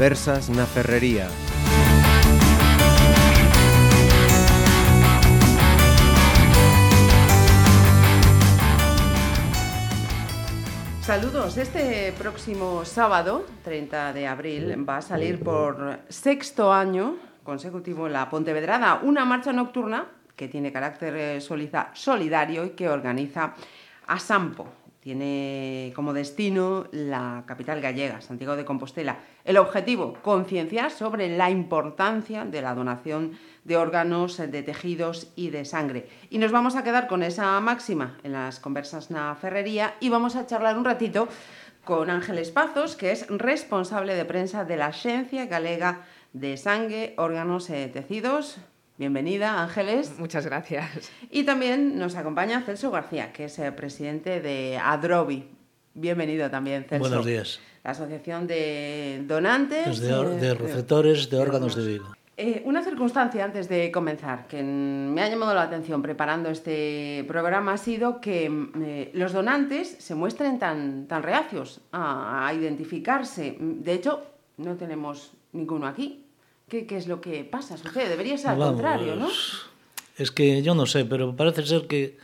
Conversas na Ferrería. Saludos. Este próximo sábado, 30 de abril, va a salir por sexto año consecutivo la Pontevedrada, una marcha nocturna que tiene carácter eh, solidario y que organiza ASAMPO. Tiene como destino la capital gallega, Santiago de Compostela. El objetivo, concienciar sobre la importancia de la donación de órganos, de tejidos y de sangre. Y nos vamos a quedar con esa máxima en las conversas na ferrería y vamos a charlar un ratito con Ángeles Pazos, que es responsable de prensa de la Agencia Galega de Sangue, Órganos y Tejidos. Bienvenida, Ángeles. Muchas gracias. Y también nos acompaña Celso García, que es el presidente de Adrobi. Bienvenido también, Celso. Buenos días. La Asociación de Donantes... De, de receptores de, de órganos de Vigo. Eh, una circunstancia antes de comenzar que me ha llamado la atención preparando este programa ha sido que eh, los donantes se muestren tan, tan reacios a, a, identificarse. De hecho, no tenemos ninguno aquí. ¿Qué, qué es lo que pasa? Sucede, debería ser al Vamos, contrario, ¿no? Es que yo no sé, pero parece ser que,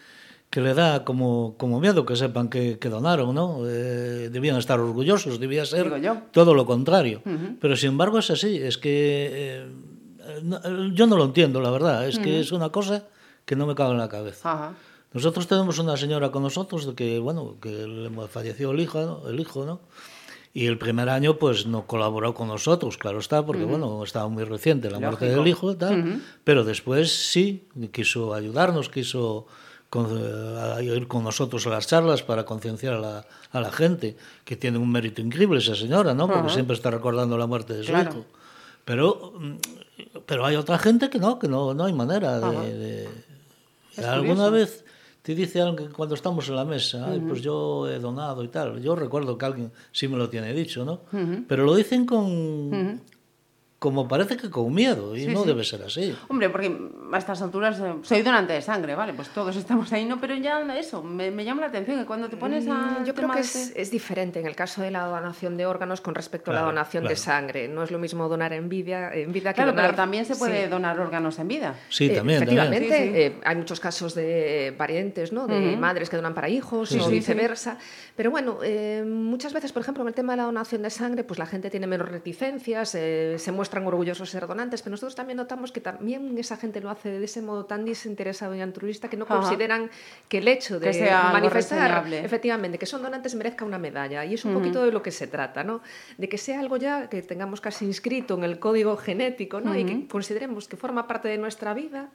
que le da como, como miedo que sepan que, que donaron, ¿no? Eh, debían estar orgullosos, debía ser todo lo contrario. Uh -huh. Pero sin embargo es así, es que... Eh, yo no lo entiendo, la verdad. Es que es una cosa que no me cabe en la cabeza. Ajá. Nosotros tenemos una señora con nosotros que, bueno, que le falleció el hijo, ¿no? el hijo, ¿no? Y el primer año, pues, no colaboró con nosotros, claro está, porque, uh -huh. bueno, estaba muy reciente la muerte Lógico. del hijo tal. Uh -huh. Pero después sí, quiso ayudarnos, quiso con, a ir con nosotros a las charlas para concienciar a la, a la gente, que tiene un mérito increíble esa señora, ¿no? Porque uh -huh. siempre está recordando la muerte de su claro. hijo. Pero, pero hay otra gente que no, que no, no hay manera de... de alguna vez te dice alguien que cuando estamos en la mesa, uh -huh. pues yo he donado y tal. Yo recuerdo que alguien sí me lo tiene dicho, ¿no? Uh -huh. Pero lo dicen con, uh -huh como parece que con miedo, y sí, no sí. debe ser así. Hombre, porque a estas alturas eh, soy donante de sangre, ¿vale? Pues todos estamos ahí, ¿no? Pero ya eso, me, me llama la atención que cuando te pones a... Mm, yo creo que es, es, diferente en el caso de la donación de órganos con respecto claro, a la donación claro. de sangre. No es lo mismo donar en vida, en vida claro, que donar... pero también se puede sí. donar órganos en vida. Sí, también. Eh, efectivamente, también. Eh, hay muchos casos de parientes, ¿no? De uh -huh. madres que donan para hijos o viceversa. Pero bueno, eh, muchas veces, por ejemplo, en el tema de la donación de sangre, pues la gente tiene menos reticencias, eh, se muestran orgullosos de ser donantes, pero nosotros también notamos que también esa gente lo hace de ese modo tan desinteresado y altruista que no Ajá. consideran que el hecho de manifestar efectivamente que son donantes merezca una medalla y es un uh -huh. poquito de lo que se trata, ¿no? De que sea algo ya que tengamos casi inscrito en el código genético, ¿no? Uh -huh. Y que consideremos que forma parte de nuestra vida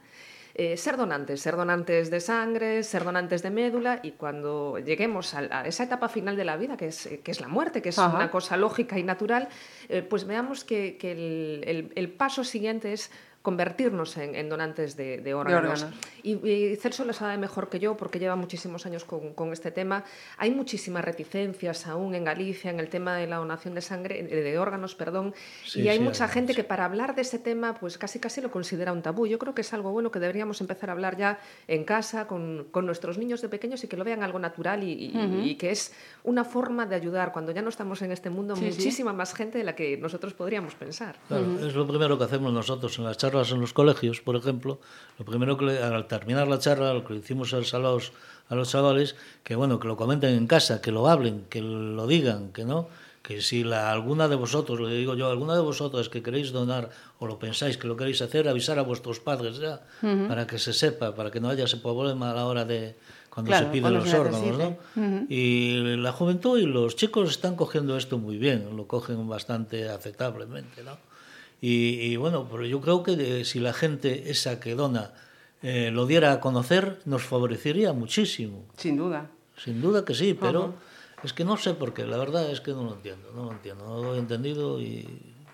eh, ser donantes, ser donantes de sangre, ser donantes de médula y cuando lleguemos a, a esa etapa final de la vida, que es, que es la muerte, que es Ajá. una cosa lógica y natural, eh, pues veamos que, que el, el, el paso siguiente es convertirnos en, en donantes de, de, órganos. de, órganos. Y, y, Celso lo sabe mejor que yo porque lleva muchísimos años con, con, este tema. Hay muchísimas reticencias aún en Galicia en el tema de la donación de sangre, de órganos, perdón, sí, y hay sí, mucha hay, gente sí. que para hablar de ese tema pues casi casi lo considera un tabú. Yo creo que es algo bueno que deberíamos empezar a hablar ya en casa con, con nuestros niños de pequeños y que lo vean algo natural y, y, uh -huh. y, que es una forma de ayudar cuando ya no estamos en este mundo muchísima más gente de la que nosotros podríamos pensar. Claro, uh -huh. Es lo primero que hacemos nosotros en las charlas charlas en los colegios, por ejemplo, lo primero que le, al terminar la charla, lo que le hicimos a los, a los chavales, que bueno, que lo comenten en casa, que lo hablen, que lo digan, que no, que si la, alguna de vosotros, le digo yo, alguna de vosotros que queréis donar o lo pensáis que lo queréis hacer, avisar a vuestros padres ya, uh -huh. para que se sepa, para que no haya ese problema a la hora de cuando claro, se piden los órganos, ¿no? Uh -huh. Y la juventud y los chicos están cogiendo esto muy bien, lo cogen bastante aceptablemente, ¿no? Y, y, bueno, pero yo creo que de, si la gente esa que dona eh, lo diera a conocer, nos favorecería muchísimo. Sin duda. Sin duda que sí, pero uh -huh. es que no sé por qué, la verdad es que no lo entiendo, no lo entiendo, no lo he entendido y...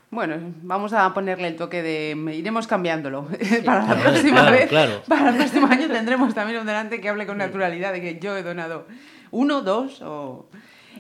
Bueno, vamos a ponerle el toque de... Iremos cambiándolo. Para la próxima claro, vez, claro. para el próximo año tendremos también un donante que hable con naturalidad de que yo he donado uno, dos o...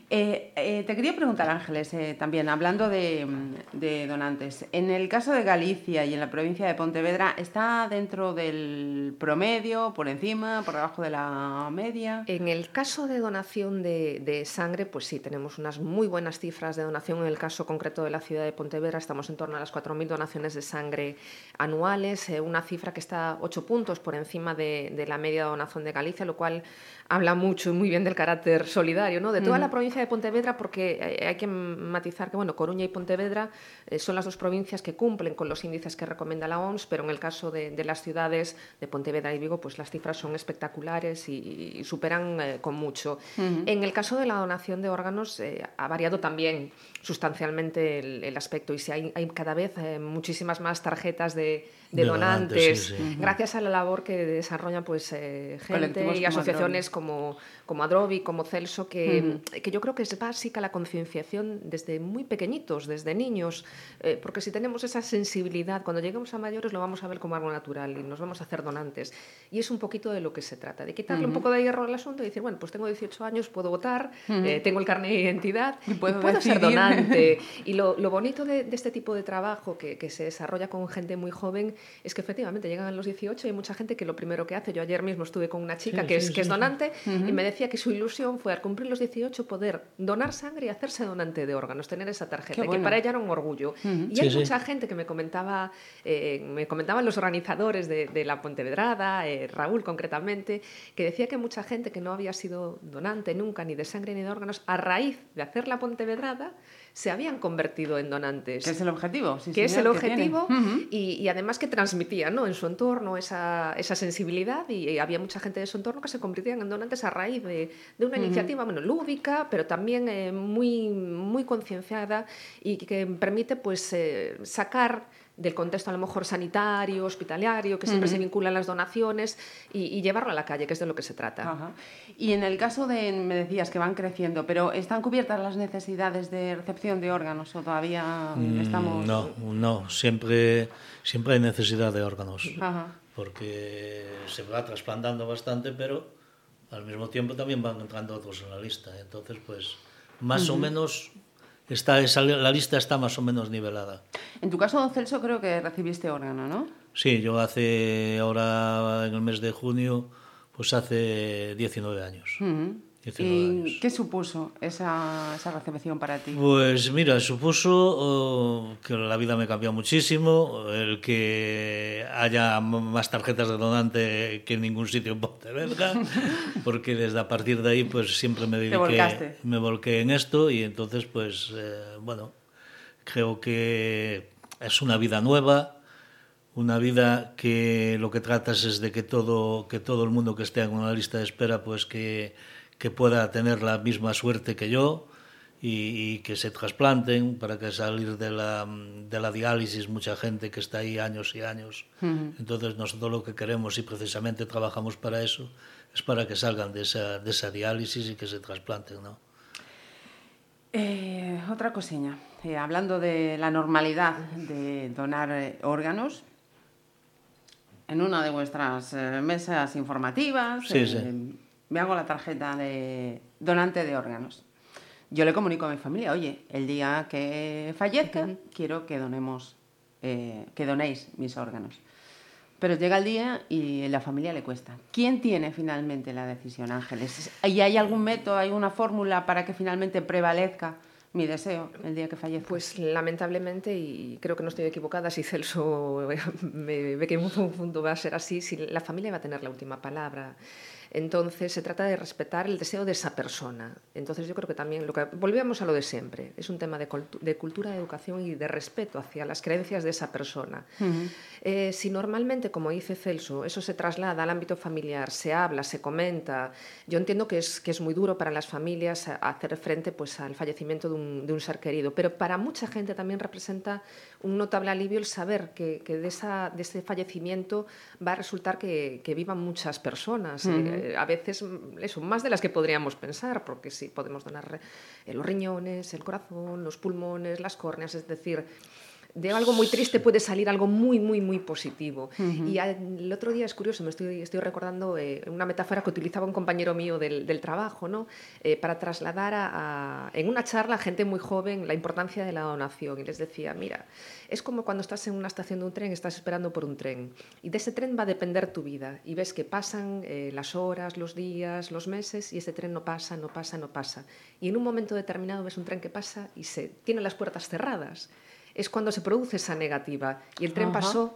Eh, eh, te quería preguntar, Ángeles, eh, también, hablando de, de, donantes, en el caso de Galicia y en la provincia de Pontevedra, ¿está dentro del promedio, por encima, por debajo de la media? En el caso de donación de, sangre, pues sí, tenemos unas muy buenas cifras de donación. En el caso concreto de la ciudad de Pontevedra, estamos en torno a las 4.000 donaciones de sangre anuales, una cifra que está 8 puntos por encima de, de la media de donación de Galicia, lo cual habla mucho y muy bien del carácter solidario ¿no? de toda la provincia de Pontevedra, porque hay que matizar que bueno, Coruña y Pontevedra eh, son las dos provincias que cumplen con los índices que recomienda la OMS, pero en el caso de, de las ciudades de Pontevedra y Vigo, pues las cifras son espectaculares y, y superan eh, con mucho. Uh -huh. En el caso de la donación de órganos, eh, ha variado también sustancialmente el, el aspecto y si hay, hay cada vez eh, muchísimas más tarjetas de, de, de donantes, donantes sí, sí. gracias a la labor que desarrollan pues, eh, gente y asociaciones como, como Adrobi, como Celso, que, -huh. que yo creo que es básica la concienciación desde muy pequeñitos, desde niños, eh, porque si tenemos esa sensibilidad, cuando lleguemos a mayores lo vamos a ver como algo natural y nos vamos a hacer donantes. Y es un poquito de lo que se trata, de quitarle -huh. un poco de hierro al asunto y decir, bueno, pues tengo 18 años, puedo votar, -huh. eh, tengo el carnet de identidad y puedo, y puedo ser donante. y lo, lo bonito de, de, este tipo de trabajo que, que se desarrolla con gente muy joven es que efectivamente llegan a los 18 y hay mucha gente que lo primero que hace, yo ayer mismo estuve con una chica sí, que, sí, es, que es donante uh -huh. y me decía que su ilusión fue al cumplir los 18 poder donar sangre y hacerse donante de órganos, tener esa tarjeta, bueno. que para ella era un orgullo. Uh -huh. Y hay sí, mucha gente que me comentaba, eh, me comentaban los organizadores de, de la Pontevedrada, eh, Raúl concretamente, que decía que mucha gente que no había sido donante nunca ni de sangre ni de órganos, a raíz de hacer la Pontevedrada, se habían convertido en donantes. Que es el objetivo. Sí, que es el objetivo y, y, además que transmitían ¿no? en su entorno esa, esa sensibilidad y, y, había mucha gente de su entorno que se convertían en donantes a raíz de, de una uh -huh. iniciativa bueno, lúdica, pero también eh, muy, muy concienciada y que permite pues, eh, sacar del contexto a lo mejor sanitario, hospitalario, que siempre uh -huh. se vinculan las donaciones y, y, llevarlo a la calle, que es de lo que se trata. Ajá. Y en el caso de, me decías que van creciendo, pero ¿están cubiertas las necesidades de recepción de órganos o todavía mm, estamos...? No, no, siempre, siempre hay necesidad de órganos, Ajá. porque se va trasplantando bastante, pero al mismo tiempo también van entrando otros en la lista. Entonces, pues, más uh -huh. o menos está esa, la lista está más o menos nivelada. En tu caso, don Celso, creo que recibiste órgano, ¿no? Sí, yo hace, ahora en el mes de junio, pues hace 19 años. Uh -huh. ¿Y qué supuso esa, esa, recepción para ti? Pues mira, supuso oh, que la vida me cambió muchísimo, el que haya más tarjetas de donante que en ningún sitio en Pontevedra, porque desde a partir de ahí pues siempre me dediqué, me volqué en esto y entonces pues eh, bueno, creo que es una vida nueva, una vida que lo que tratas es de que todo, que todo el mundo que esté en una lista de espera pues que que pueda tener la misma suerte que yo y, y, que se trasplanten para que salir de la, de la diálisis mucha gente que está ahí años y años. Uh -huh. Entonces nosotros lo que queremos y precisamente trabajamos para eso es para que salgan de esa, de esa diálisis y que se trasplanten. ¿no? Eh, otra cosilla, eh, hablando de la normalidad de donar eh, órganos, en una de vuestras eh, mesas informativas, sí, sí me hago la tarjeta de donante de órganos. Yo le comunico a mi familia, oye, el día que fallezca, uh -huh. quiero que donemos, eh, que donéis mis órganos. Pero llega el día y la familia le cuesta. ¿Quién tiene finalmente la decisión, Ángeles? ¿Y hay algún método, hay una fórmula para que finalmente prevalezca mi deseo el día que fallezca? Pues lamentablemente, y creo que no estoy equivocada, si Celso me ve que en un punto va a ser así, si la familia va a tener la última palabra. Entonces se trata de respetar el deseo de esa persona. Entonces yo creo que también, lo que, volvíamos a lo de siempre, es un tema de, cultu de cultura, de educación y de respeto hacia las creencias de esa persona. Uh -huh. eh, si normalmente, como dice Celso, eso se traslada al ámbito familiar, se habla, se comenta, yo entiendo que es, que es muy duro para las familias hacer frente pues, al fallecimiento de un, de un ser querido, pero para mucha gente también representa un notable alivio el saber que, que de, esa, de ese fallecimiento va a resultar que, que vivan muchas personas. Uh -huh. eh, a veces, eso, más de las que podríamos pensar, porque sí, podemos donar eh, los riñones, el corazón, los pulmones, las córneas, es decir, de algo muy triste puede salir algo muy, muy, muy positivo. Y el otro día es curioso, me estoy, estoy recordando eh, una metáfora que utilizaba un compañero mío del, del trabajo, ¿no? Eh, para trasladar a, en una charla a gente muy joven la importancia de la donación. Y les decía, mira, es como cuando estás en una estación de un tren, estás esperando por un tren. Y de ese tren va a depender tu vida. Y ves que pasan eh, las horas, los días, los meses, y ese tren no pasa, no pasa, no pasa. Y en un momento determinado ves un tren que pasa y se tiene las puertas cerradas es cuando se produce esa negativa. Y el tren pasó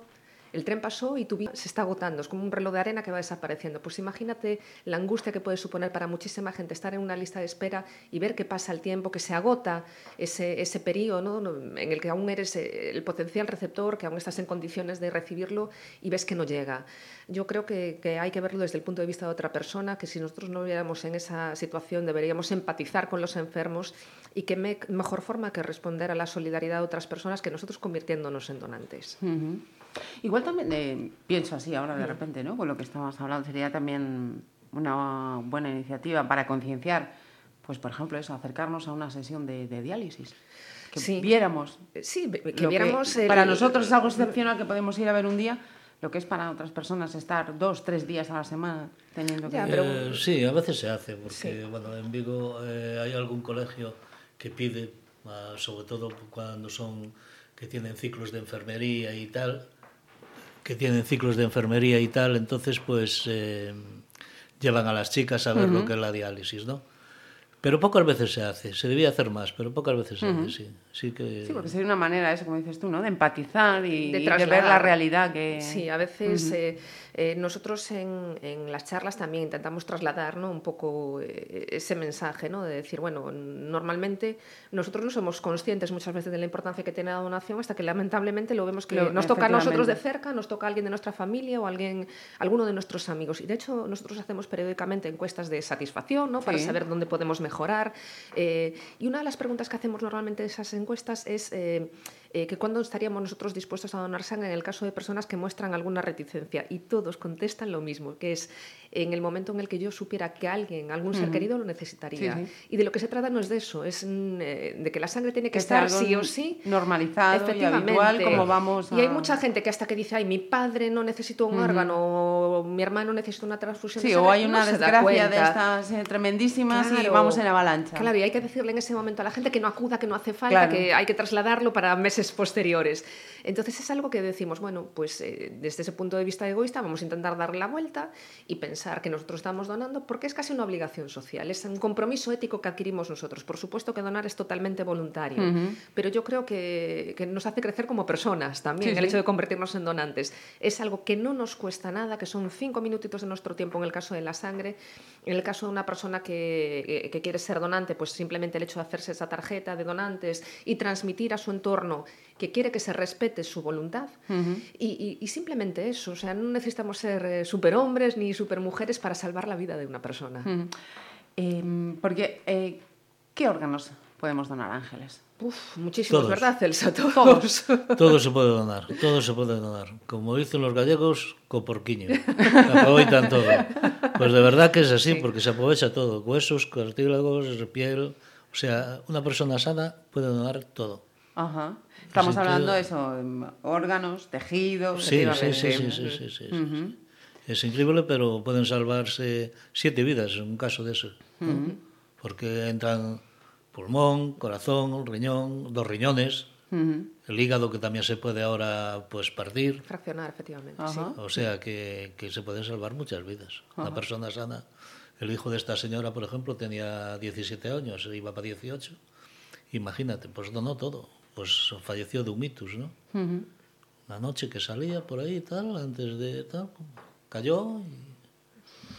el tren pasó y tu vida se está agotando, es como un reloj de arena que va desapareciendo. Pues imagínate la angustia que puede suponer para muchísima gente estar en una lista de espera y ver que pasa el tiempo, que se agota ese, ese periodo en el que aún eres eh, el potencial receptor, que aún estás en condiciones de recibirlo y ves que no llega. Yo creo que, que hay que verlo desde el punto de vista de otra persona, que si nosotros no viéramos en esa situación deberíamos empatizar con los enfermos y qué mejor forma que responder a la solidaridad de otras personas que nosotros convirtiéndonos en donantes. Igual también eh, pienso así ahora de repente, ¿no? Con lo que estamos hablando, sería también una buena iniciativa para concienciar, pues por ejemplo eso, acercarnos a una sesión de, diálisis. Que viéramos. Sí, que viéramos. para nosotros es algo excepcional que podemos ir a ver un día, lo que es para otras personas estar dos, tres días a la semana teniendo que... Eh, sí, a veces se hace, porque bueno, en Vigo eh, hay algún colegio que pide, ah, sobre todo cuando son que tienen ciclos de enfermería y tal, que tienen ciclos de enfermería y tal, entonces pues eh, llevan a las chicas a ver lo que es la diálisis, ¿no? Pero pocas veces se hace, se debía hacer más, pero pocas veces se hace, sí. Sí, que... sí, porque sería una manera, eso como dices tú, ¿no? De empatizar y de, ver la realidad que... Sí, a veces eh, eh, nosotros en, en, las charlas también intentamos trasladar ¿no? un poco eh, ese mensaje, ¿no? De decir, bueno, normalmente nosotros no somos conscientes muchas veces de la importancia que tiene la donación hasta que lamentablemente lo vemos que nos toca a nosotros de cerca, nos toca a alguien de nuestra familia o alguien, alguno de nuestros amigos. Y de hecho nosotros hacemos periódicamente encuestas de satisfacción, ¿no? Para saber dónde podemos mejorar. y una de las preguntas que hacemos normalmente de esas encuestas es eh, eh, que cuándo estaríamos nosotros dispuestos a donar sangre en el caso de personas que muestran alguna reticencia. Y todos contestan lo mismo, que es en el momento en el que yo supiera que alguien, algún ser querido, lo necesitaría. Y de lo que se trata no es de eso, es mm, eh, de que la sangre tiene que, estar sí o sí. normalizado y habitual, como vamos Y hay mucha gente que hasta que dice, ay, mi padre no necesita un órgano, o mi hermano necesita una transfusión sí, de sangre, o hay una desgracia de estas eh, tremendísimas y vamos en avalancha. Claro, y hay que decirle en ese momento a la gente que no acuda, que no hace falta, que hay que trasladarlo para meses posteriores. Entonces es algo que decimos, bueno, pues eh, desde ese punto de vista egoísta vamos a intentar darle la vuelta y pensar que nosotros estamos donando porque es casi una obligación social, es un compromiso ético que adquirimos nosotros. Por supuesto que donar es totalmente voluntario, pero yo creo que, que, nos hace crecer como personas también el hecho de convertirnos en donantes. Es algo que no nos cuesta nada, que son cinco minutitos de nuestro tiempo en el caso de la sangre. En el caso de una persona que, que quiere ser donante, pues simplemente el hecho de hacerse esa tarjeta de donantes y transmitir a su entorno que quiere que se respete su voluntad. y, simplemente eso, o sea, no necesitamos ser eh, superhombres ni supermujeres para salvar la vida de una persona. Em, porque, eh, ¿qué órganos podemos donar, Ángeles? Uf, muchísimos, ¿verdad, Celsa? Todos. todo se puede donar, todo se puede donar. Como dicen los gallegos, coporquiño. Aprovechan todo. Pues de verdad que es así, porque se aprovecha todo. Huesos, cartílagos, piel... O sea, una persona sana puede donar todo. Ajá. Estamos hablando de eso, órganos, tejidos. Sí, sí, sí, sí, sí, sí, Es increíble, pero pueden salvarse siete vidas en un caso de eso. Porque entran pulmón, corazón, riñón, dos riñones, el hígado que también se puede ahora pues partir. Fraccionar, efectivamente. O sea que, que, se pueden salvar muchas vidas. Una persona sana. El hijo de esta señora, por ejemplo, tenía 17 años, iba para 18. Imagínate, pues donó todo pues falleció de un mitus, ¿no? Una noche que salía por ahí y tal, antes de tal, cayó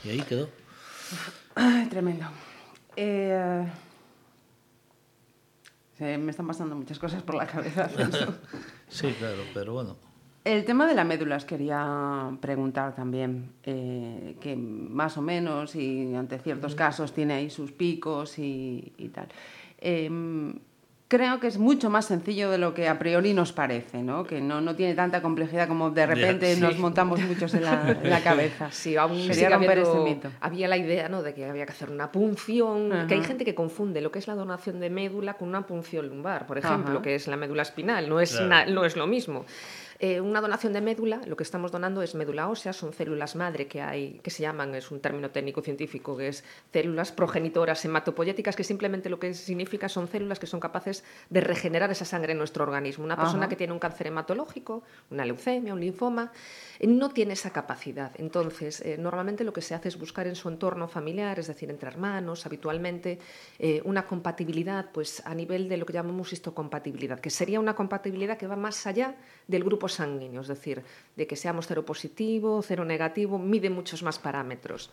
y, ahí quedó. Ay, tremendo. Eh, me están pasando muchas cosas por la cabeza. sí, claro, pero bueno. El tema de las médulas quería preguntar también, eh, que más o menos y ante ciertos casos tiene ahí sus picos y, y tal. Eh, creo que es mucho más sencillo de lo que a priori nos parece, ¿no? Que no, no tiene tanta complejidad como de repente sí. nos montamos muchos en la, en la cabeza. Sí, aún Sería romper habiendo- ese mito. Había la idea ¿no? de que había que hacer una punción, que hay Ajá. gente que confunde lo que es la donación de médula con una punción lumbar, por ejemplo, Ajá. que es la médula espinal, no es, Claro. na- no es lo mismo. Eh, una donación de médula, lo que estamos donando es médula ósea, son células madre que hay, que se llaman, es un término técnico científico, que es células progenitoras hematopoyéticas, que simplemente lo que significa son células que son capaces de regenerar esa sangre en nuestro organismo. Una persona Ajá. que tiene un cáncer hematológico, una leucemia, un linfoma, eh, no tiene esa capacidad. Entonces, eh, normalmente lo que se hace es buscar en su entorno familiar, es decir, entre hermanos, habitualmente, una compatibilidad pues, a nivel de lo que llamamos histocompatibilidad, que sería una compatibilidad que va más allá del grupo sanguíneo, es decir, de que seamos cero positivo, cero negativo, mide muchos más parámetros.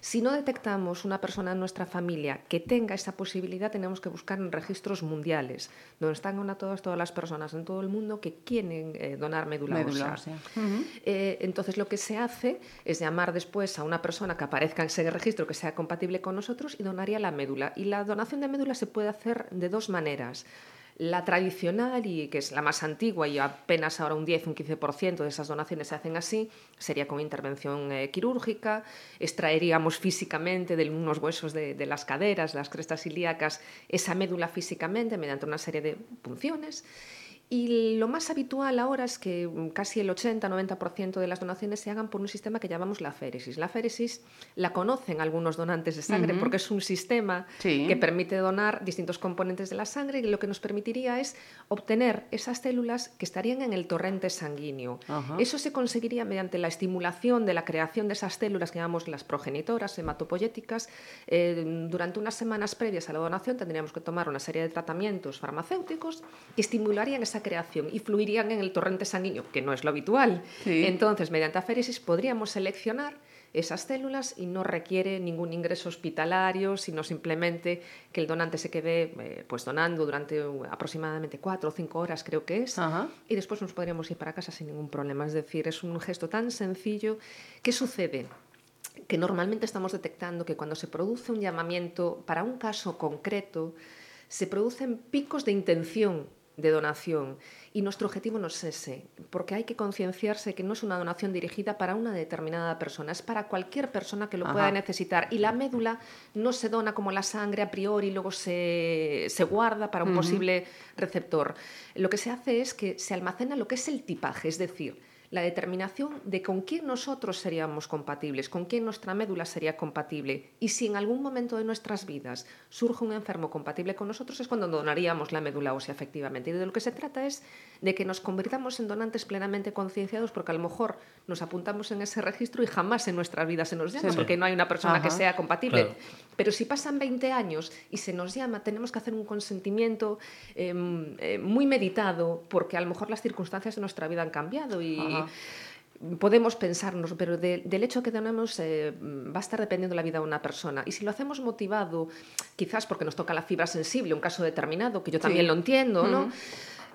Si no detectamos una persona en nuestra familia que tenga esa posibilidad, tenemos que buscar en registros mundiales, donde están todas, todas las personas en todo el mundo que quieren eh, donar médula, Médula ósea. ósea. Ujú. Eh, entonces lo que se hace es llamar después a una persona que aparezca en ese registro que sea compatible con nosotros y donaría la médula. Y la donación de médula se puede hacer de dos maneras. La tradicional, y que es la más antigua, y apenas ahora un 10, un 15% de esas donaciones se hacen así, sería con intervención eh, quirúrgica, extraeríamos físicamente de unos huesos de, de las caderas, las crestas ilíacas, esa médula físicamente mediante una serie de punciones. Y lo más habitual ahora es que mm, casi el 80-90% de las donaciones se hagan por un sistema que llamamos la féresis. La féresis la conocen algunos donantes de sangre Ujú. porque es un sistema Sí. que permite donar distintos componentes de la sangre y lo que nos permitiría es obtener esas células que estarían en el torrente sanguíneo. Ajá. Eso se conseguiría mediante la estimulación de la creación de esas células que llamamos las progenitoras hematopoyéticas. Eh, durante unas semanas previas a la donación tendríamos que tomar una serie de tratamientos farmacéuticos que estimularían esa creación y fluirían en el torrente sanguíneo, que no es lo habitual. Sí. Entonces, mediante aféresis podríamos seleccionar esas células y no requiere ningún ingreso hospitalario, sino simplemente que el donante se quede eh, pues donando durante uh, aproximadamente cuatro o cinco horas, creo que es, Ajá. y después nos podríamos ir para casa sin ningún problema. Es decir, es un gesto tan sencillo. ¿Qué sucede? Que normalmente estamos detectando que cuando se produce un llamamiento para un caso concreto, se producen picos de intención de donación. Y nuestro objetivo no es ese, porque hay que concienciarse que no es una donación dirigida para una determinada persona, es para cualquier persona que lo pueda necesitar. Y la médula no se dona como la sangre a priori y luego se, se guarda para un posible receptor. Lo que se hace es que se almacena lo que es el tipaje, es decir, la determinación de con quién nosotros seríamos compatibles, con quién nuestra médula sería compatible. Y si en algún momento de nuestras vidas surge un enfermo compatible con nosotros, es cuando donaríamos la médula ósea, efectivamente. Y de lo que se trata es de que nos convirtamos en donantes plenamente concienciados, porque a lo mejor nos apuntamos en ese registro y jamás en nuestra vida se nos llama, Sí. porque no hay una persona que sea compatible. Claro. Pero si pasan 20 años y se nos llama, tenemos que hacer un consentimiento eh, eh, muy meditado, porque a lo mejor las circunstancias de nuestra vida han cambiado y Ajá. Podemos pensarnos, pero de- del hecho que tenemos eh, va a estar dependiendo la vida de una persona. Y si lo hacemos motivado, quizás porque nos toca la fibra sensible, un caso determinado, que yo también Sí. lo entiendo, ¿no? Ujú.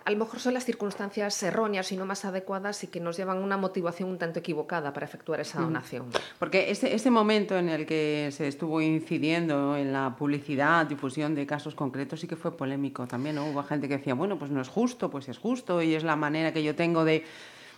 A lo mejor son las circunstancias erróneas y no más adecuadas y que nos llevan a una motivación un tanto equivocada para efectuar esa donación. Porque ese, ese momento en el que se estuvo incidiendo en la publicidad, difusión de casos concretos, sí que fue polémico también, ¿no? Hubo gente que decía, bueno, pues no es justo, pues es justo, y es la manera que yo tengo de,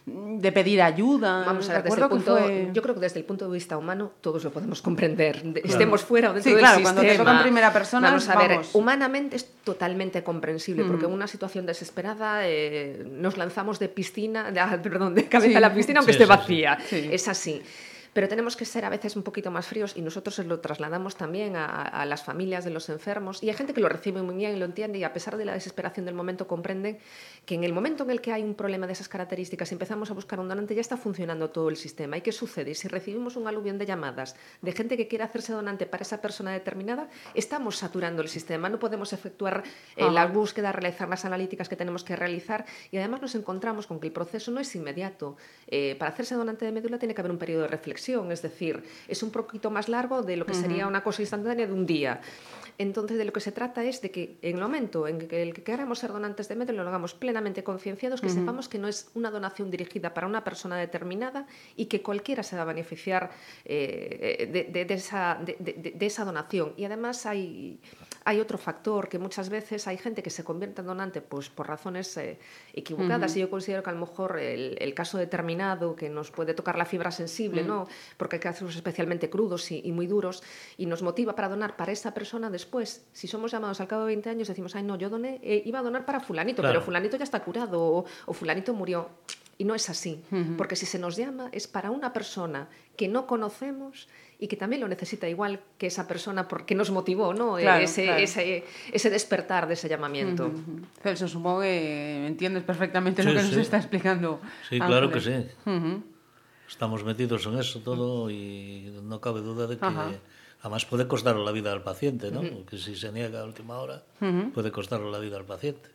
de pedir ayuda. Vamos a ver, desde el punto, fue- yo creo que desde el punto de vista humano todos lo podemos comprender, de- estemos fuera o dentro Sí, del claro, sistema. cuando te toca en primera persona, Vamos a ver, humanamente es totalmente comprensible, porque en Mm. una situación desesperada eh, nos lanzamos de piscina, de, ah, perdón, de cabeza Sí. a la piscina aunque Sí, esté sí, sí. vacía. Sí. Es así. Pero tenemos que ser a veces un poquito más fríos y nosotros se lo trasladamos también a, a las familias de los enfermos. Y hay gente que lo recibe muy bien y lo entiende y a pesar de la desesperación del momento comprenden que en el momento en el que hay un problema de esas características y empezamos a buscar un donante ya está funcionando todo el sistema. ¿Y qué sucede? Si recibimos un aluvión de llamadas de gente que quiere hacerse donante para esa persona determinada, estamos saturando el sistema. No podemos efectuar eh, Ajá. la búsqueda, realizar las analíticas que tenemos que realizar y además nos encontramos con que el proceso no es inmediato. Eh, para hacerse donante de médula tiene que haber un periodo de reflexión es decir, es un poquito más largo de lo que sería una cosa instantánea de un día. Entonces, de lo que se trata es de que en el momento en que el que queramos ser donantes de médula lo hagamos plenamente concienciados, que sepamos que no es una donación dirigida para una persona determinada y que cualquiera se va a beneficiar eh, de, de, esa, de, esa, donación. Y además hay, hay otro factor que muchas veces hay gente que se convierte en donante pues, por razones eh, equivocadas. Y yo considero que a lo mejor el, el, caso determinado que nos puede tocar la fibra sensible, ¿no? Porque hay casos especialmente crudos y, y muy duros, y nos motiva para donar para esa persona después después, si somos llamados al cabo de 20 años, decimos, ay, no, yo doné, eh, iba a donar para fulanito, claro. pero fulanito ya está curado o, o fulanito murió. Y no es así, uh -huh. porque si se nos llama es para una persona que no conocemos y que también lo necesita igual que esa persona porque nos motivó ¿no? Claro, ese, claro. Ese, ese, despertar de ese llamamiento. Uh -huh. Celso, supongo que entiendes perfectamente sí, lo que sí. nos está explicando. Sí, Ángeles. claro que sí. Uh -huh. Estamos metidos en eso todo y no cabe duda de que... Ajá. Además puede costar la vida al paciente, ¿no? Porque si se niega a última hora, puede costar la vida al paciente.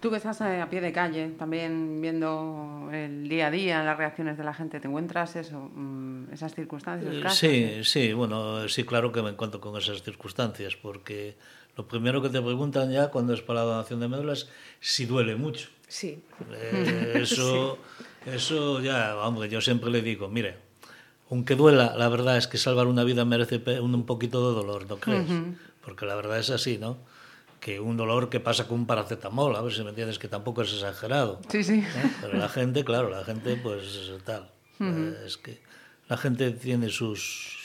Tú que estás a pie de calle, también viendo el día a día, las reacciones de la gente, ¿te encuentras eso, mm, esas circunstancias? Esos casos? Sí, sí, bueno, sí, claro que me encuentro con esas circunstancias, porque lo primero que te preguntan ya cuando es para la donación de médulas si duele mucho. Sí. Eh, eso, sí. Eso ya, hombre, yo siempre le digo, mire, aunque duela, la verdad es que salvar una vida merece un poquito de dolor, ¿no crees? Uh -huh. Porque la verdad es así, ¿no? Que un dolor que pasa con un paracetamol, a ver si me entiendes, que tampoco es exagerado. Sí, sí. Pero la gente, claro, la gente, pues tal. Uh -huh. es que la gente tiene sus,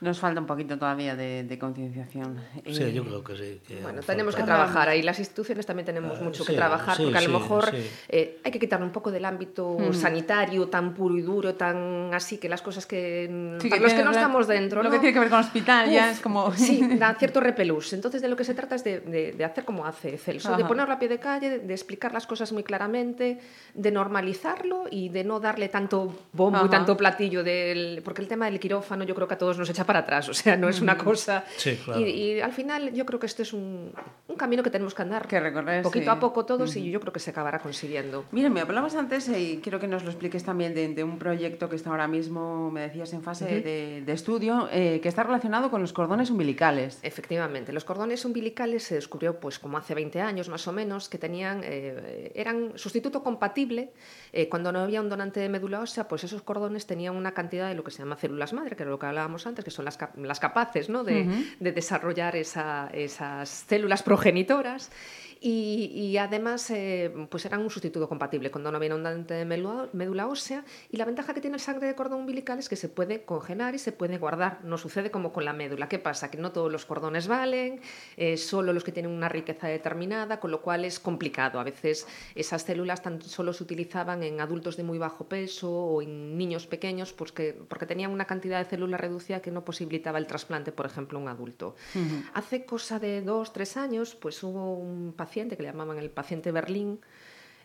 nos falta un poquito todavía de, de concienciación. Sí, eh, yo creo que sí. Que bueno, tenemos falta. que trabajar ahí. Las instituciones también tenemos uh, mucho sí, que trabajar, sí, porque a lo mejor sí, eh, hay que quitarle un poco del ámbito mm. sanitario tan puro y duro, tan así, que las cosas que. para que los que no estamos dentro. Lo ¿no? que tiene que ver con hospital Uf, ya es como. Sí, da cierto repelús. Entonces, de lo que se trata es de, de, de hacer como hace Celso, Ajá. de ponerlo a pie de calle, de, de, explicar las cosas muy claramente, de normalizarlo y de no darle tanto bombo Ajá. y tanto platillo. Del, porque el tema del quirófano, yo creo que a todos nos echa para atrás. O sea, no es una cosa... Sí, claro. y, y, al final yo creo que este es un, un, camino que tenemos que andar. Que recorrer, Poquito sí. a poco todos uh -huh. y yo creo que se acabará consiguiendo. Mira, me hablabas antes y quiero que nos lo expliques también de, de un proyecto que está ahora mismo, me decías, en fase uh -huh. de, de, estudio, eh, que está relacionado con los cordones umbilicales. Efectivamente, los cordones umbilicales se descubrió pues como hace 20 años más o menos que tenían, eh, eran sustituto compatible eh, cuando no había un donante de médula ósea, pues esos cordones tenían una cantidad de lo que se llama células madre, que era lo que hablábamos antes, que son las, las capaces ¿no? de, uh -huh. de desarrollar esa, esas células progenitoras y, y además eh, pues eran un sustituto compatible un donante de médula, médula ósea y la ventaja que tiene el sangre de cordón umbilical es que se puede congelar y se puede guardar no sucede como con la médula ¿qué pasa? que no todos los cordones valen eh, solo los que tienen una riqueza determinada con lo cual es complicado a veces esas células tan solo se utilizaban en adultos de muy bajo peso o en niños pequeños pues que, porque tenían una cantidad de células reducida que no posibilitaba el trasplante por ejemplo a un adulto uh -huh. hace cosa de dos, tres años pues hubo un paciente que le llamaban el paciente Berlín,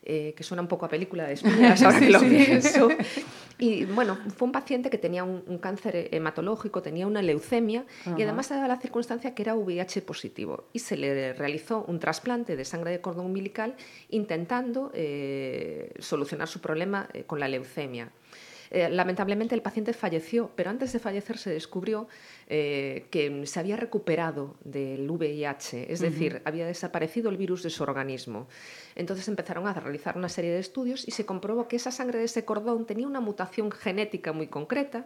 eh, que suena un poco a película de espías, ahora sí, que lo sí. pienso. Y bueno, fue un paciente que tenía un, un cáncer hematológico, tenía una leucemia uh -huh. y además se daba la circunstancia que era VIH positivo. Y se le realizó un trasplante de sangre de cordón umbilical intentando eh, solucionar su problema eh, con la leucemia. Eh, lamentablemente el paciente falleció, pero antes de fallecer se descubrió eh, que se había recuperado del VIH, es uh -huh. decir, había desaparecido el virus de su organismo. Entonces empezaron a realizar una serie de estudios y se comprobó que esa sangre de ese cordón tenía una mutación genética muy concreta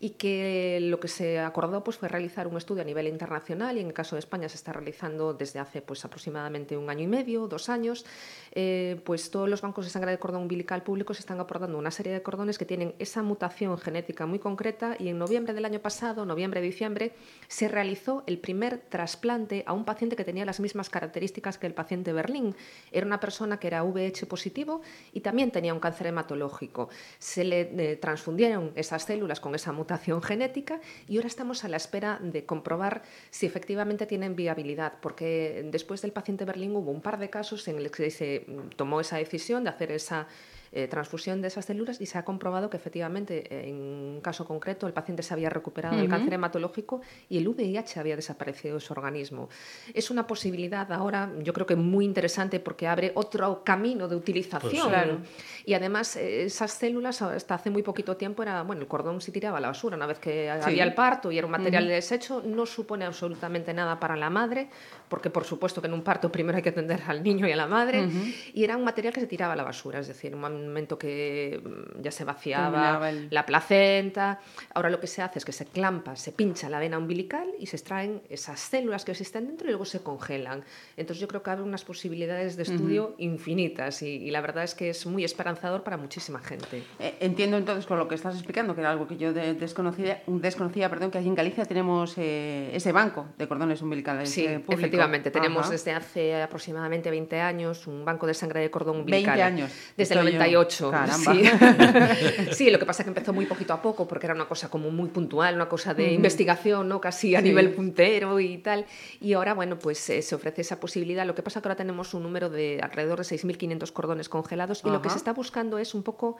y que lo que se acordó pues, fue realizar un estudio a nivel internacional y en el caso de España se está realizando desde hace pues, aproximadamente un año y medio, dos años, eh, pues todos los bancos de sangre de cordón umbilical públicos están aportando una serie de cordones que tienen esa mutación genética muy concreta y en noviembre del año pasado, noviembre-diciembre, se realizó el primer trasplante a un paciente que tenía las mismas características que el paciente Berlín. Era una persona que era VH positivo y también tenía un cáncer hematológico. Se le eh, transfundieron esas células con esa mutación genética y ahora estamos a la espera de comprobar si efectivamente tienen viabilidad, porque después del paciente Berlín hubo un par de casos en los que se tomó esa decisión de hacer esa eh, transfusión de esas células y se ha comprobado que efectivamente eh, en un caso concreto el paciente se había recuperado del cáncer hematológico y el VIH había desaparecido de su organismo. Es una posibilidad ahora, yo creo que muy interesante porque abre otro camino de utilización. Pues Y además eh, esas células hasta hace muy poquito tiempo era, bueno, el cordón se tiraba a la basura. Una vez que había el parto y era un material de desecho, no supone absolutamente nada para la madre, porque por supuesto que en un parto primero hay que atender al niño y a la madre, y era un material que se tiraba a la basura, es decir, un momento que mm, ya se vaciaba el... la placenta. Ahora lo que se hace es que se clampa, se pincha la vena umbilical y se extraen esas células que existen dentro y luego se congelan. Entonces yo creo que abre unas posibilidades de estudio infinitas y, y, la verdad es que es muy esperanzador para muchísima gente. Eh, entiendo entonces con lo que estás explicando, que era algo que yo de desconocía, desconocía perdón, que allí en Galicia tenemos eh, ese banco de cordones umbilicales. Sí, eh, efectivamente. Tenemos Ajá. desde hace aproximadamente 20 años un banco de sangre de cordón umbilical. 20 años. Desde el 98. Yo... Caramba. Sí. sí, lo que pasa es que empezó muy poquito a poco porque era una cosa como muy puntual, una cosa de mm. investigación, ¿no? casi a sí. nivel puntero y tal. Y ahora, bueno, pues eh, se ofrece esa posibilidad. Lo que pasa es que ahora tenemos un número de alrededor de 6.500 cordones congelados y Ajá. lo que se está buscando es un poco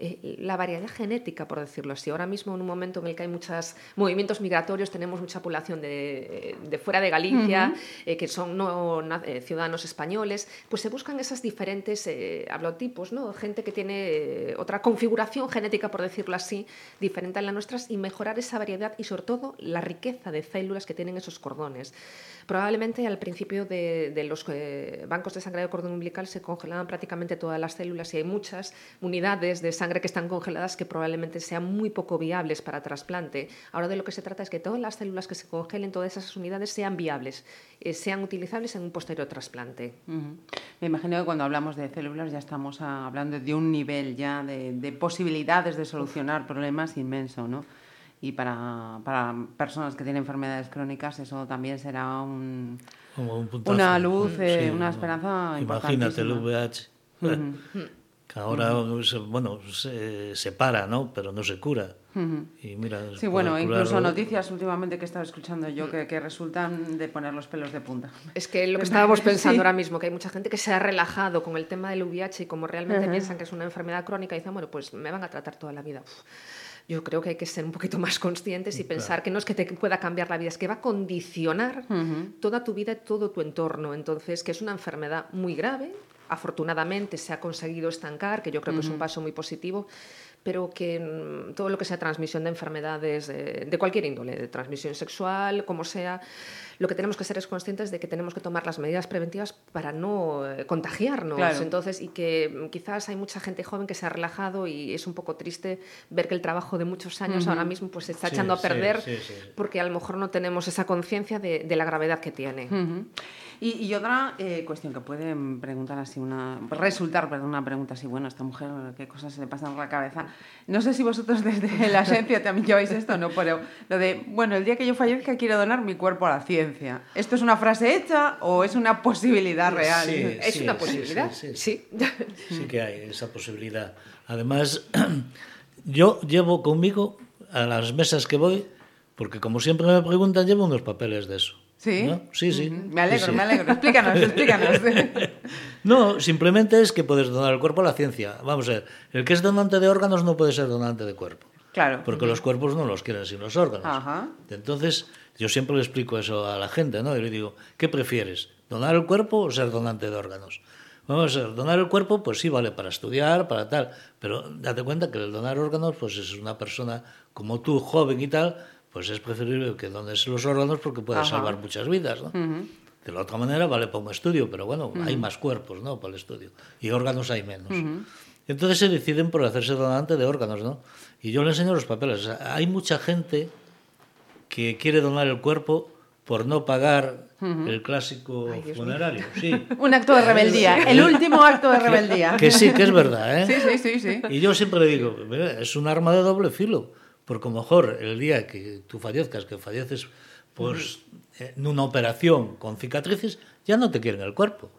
eh, la variedad genética, por decirlo así. Ahora mismo, en un momento en el que hay muchos movimientos migratorios, tenemos mucha población de, de fuera de Galicia, uh -huh. eh, que son no eh, ciudadanos españoles, pues se buscan esas diferentes hablotipos, ¿no? gente que tiene otra configuración genética, por decirlo así, diferente a las nuestras, y mejorar esa variedad y, sobre todo, la riqueza de células que tienen esos cordones. Probablemente al principio de, de los bancos de sangre de cordón umbilical se congelaban prácticamente todas las células y hay muchas unidades de sangre que están congeladas que probablemente sean muy poco viables para trasplante. Ahora de lo que se trata es que todas las células que se congelen, todas esas unidades sean viables, eh, sean utilizables en un posterior trasplante. Uh -huh. Me imagino que cuando hablamos de células ya estamos hablando de un nivel ya de, de posibilidades de solucionar problemas inmenso, ¿no? y para, para, personas que tienen enfermedades crónicas eso también será un, un una luz, eh, sí, una esperanza Imagínate el VIH. Uh -huh. Ahora, uh -huh. bueno, se, se, para, ¿no? Pero no se cura. Uh -huh. Y mira, sí, bueno, incluso noticias últimamente que he estado escuchando yo que, que, resultan de poner los pelos de punta. Es que lo que estábamos pensando sí. ahora mismo, que hay mucha gente que se ha relajado con el tema del VIH y como realmente piensan que es una enfermedad crónica, dicen, bueno, pues me van a tratar toda la vida. Uf yo creo que hay que ser un poquito más conscientes y claro. pensar que no es que te pueda cambiar la vida, es que va a condicionar uh -huh. toda tu vida y todo tu entorno. Entonces, que es una enfermedad muy grave, afortunadamente se ha conseguido estancar, que yo creo uh -huh. que es un paso muy positivo, pero que mm, todo lo que sea transmisión de enfermedades de, de, cualquier índole, de transmisión sexual, como sea, lo que tenemos que ser es conscientes de que tenemos que tomar las medidas preventivas para no eh, contagiarnos. Claro. Entonces, y que mm, quizás hay mucha gente joven que se ha relajado y es un poco triste ver que el trabajo de muchos años uh -huh. ahora mismo pues se está sí, echando a perder sí, sí, porque a lo mejor no tenemos esa conciencia de, de, la gravedad que tiene. Uh -huh. y, y, otra eh, cuestión que pueden preguntar así, una resultar, perdón, una pregunta así, bueno, a esta mujer, ¿qué cosas se le pasan por la cabeza? No sé si vosotros desde la agencia también lleváis esto, ¿no? Pero lo de, bueno, el día que yo fallezca quiero donar mi cuerpo a la ciencia. ¿Esto es una frase hecha o es una posibilidad real? Sí, es sí, una posibilidad, sí, sí. Sí que hay esa posibilidad. Además, yo llevo conmigo a las mesas que voy, porque como siempre me preguntan, llevo unos papeles de eso. ¿Sí? ¿no? Sí, sí. Me alegro, sí, sí. me alegro. Explícanos, explícanos. no, simplemente es que puedes donar el cuerpo a la ciencia. Vamos a ver, el que es donante de órganos no puede ser donante de cuerpo. Claro. Porque los cuerpos no los quieren sin los órganos. Ajá. Entonces, yo siempre le explico eso a la gente, ¿no? Y le digo, ¿qué prefieres? ¿Donar el cuerpo o ser donante de órganos? Vamos a ver, donar el cuerpo, pues sí, vale para estudiar, para tal, pero date cuenta que el donar órganos, pues es una persona como tú, joven y tal, pues es preferible que dones los órganos porque puedes Ajá. salvar muchas vidas, ¿no? Uh -huh. De la otra manera vale para un estudio, pero bueno, uh -huh. hay más cuerpos, ¿no? Para el estudio. Y órganos hay menos. Uh -huh. Entonces se deciden por hacerse donante de órganos, ¿no? Y yo le enseño los papeles. Hay mucha gente que quiere donar el cuerpo por no pagar uh -huh. el clásico Ay, funerario. Sí. Un acto de rebeldía, el último acto de rebeldía. Que, que sí, que es verdad, ¿eh? Sí, sí, sí, sí. Y yo siempre le digo, es un arma de doble filo, porque a lo mejor el día que tú fallezcas, que falleces pues, en una operación con cicatrices, ya no te quieren el cuerpo.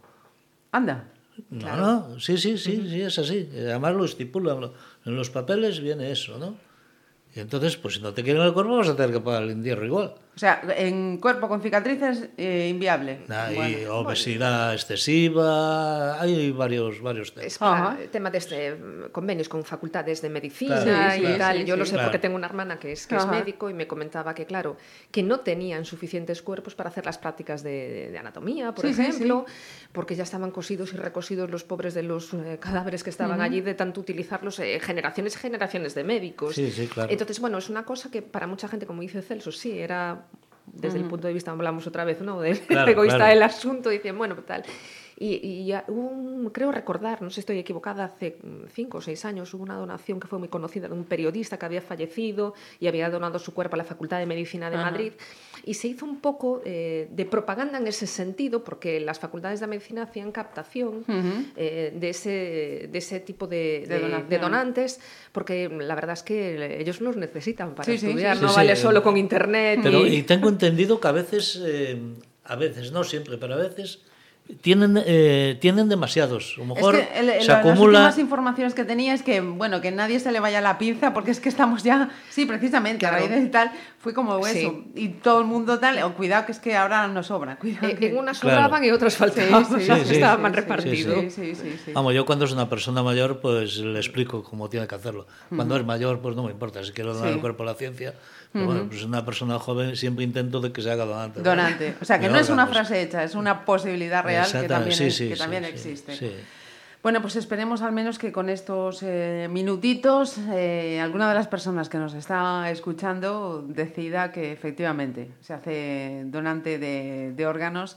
Anda. No, claro. no, sí, sí, sí, sí, es así. Además lo estipulan, en los papeles viene eso, ¿no? Y entonces, pues si no te quieren el cuerpo, vas a tener que pagar el entierro igual. O sea, en cuerpo con cicatrices, eh, inviable. Nah, bueno, y obesidad bueno. excesiva, hay varios, varios temas. Es para, el tema de este, convenios con facultades de medicina claro, y tal. Sí, Yo sí, lo sé claro. porque tengo una hermana que es, que es médico y me comentaba que, claro, que no tenían suficientes cuerpos para hacer las prácticas de, de anatomía, por ejemplo, porque ya estaban cosidos y recosidos los pobres de los eh, cadáveres que estaban uh -huh. allí de tanto utilizarlos, eh, generaciones y generaciones de médicos. Sí, sí, claro. Entonces, bueno, es una cosa que para mucha gente, como dice Celso, sí, era desde uh -huh. el punto de vista, hablamos otra vez, ¿no? De claro, egoísta claro. del asunto, dicen, bueno, tal. Y, y un, creo recordar, no sé si estoy equivocada, hace cinco o seis años hubo una donación que fue muy conocida de un periodista que había fallecido y había donado su cuerpo a la Facultad de Medicina de Ajá. Madrid. Y se hizo un poco eh, de propaganda en ese sentido, porque las facultades de medicina hacían captación uh -huh. eh, de, ese, de ese tipo de, de, de, donantes, porque la verdad es que ellos los necesitan para sí, estudiar, sí, sí, no vale solo con internet. Pero, y... y tengo entendido que a veces, eh, a veces, no siempre, pero a veces tienen, eh, tienen demasiados. A lo mejor es que el, el, se acumula... Las últimas informaciones que tenía es que, bueno, que nadie se le vaya la pinza porque es que estamos ya, sí, precisamente, claro. a raíz de tal, fue como eso. Sí. Y todo el mundo tal, oh, cuidado que es que ahora nos sobra. Cuidado eh, que... En unas sobraban claro. y otras faltaban, sí, sí, sí, estaban mal repartidos. Vamos, yo cuando es una persona mayor, pues le explico cómo tiene que hacerlo. Cuando uh -huh. es mayor, pues no me importa. Si quiero donar el cuerpo a la ciencia, pero bueno, pues una persona joven siempre intento de que se haga donante. Donante. O sea, que no es una frase hecha, es una posibilidad real que también, sí, es, sí, que sí, también existe. Bueno, pues esperemos al menos que con estos eh, minutitos eh, alguna de las personas que nos está escuchando decida que efectivamente se hace donante de, de órganos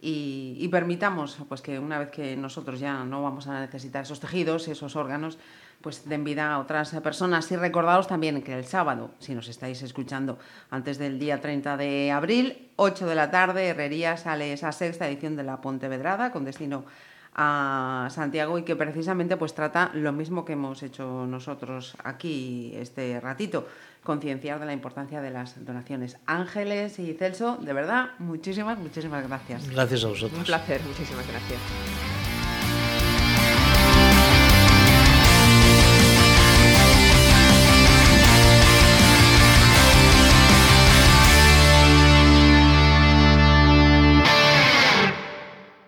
y, y, permitamos pues que una vez que nosotros ya no vamos a necesitar esos tejidos, esos órganos, pues den vida a otras personas. Y recordaos también que el sábado, si nos estáis escuchando antes del día 30 de abril, 8 de la tarde, Herrería sale esa sexta edición de la Pontevedrada con destino a Santiago y que precisamente pues trata lo mismo que hemos hecho nosotros aquí este ratito, concienciar de la importancia de las donaciones. Ángeles y Celso, de verdad, muchísimas, muchísimas gracias. Gracias a vosotros. Un placer, muchísimas gracias.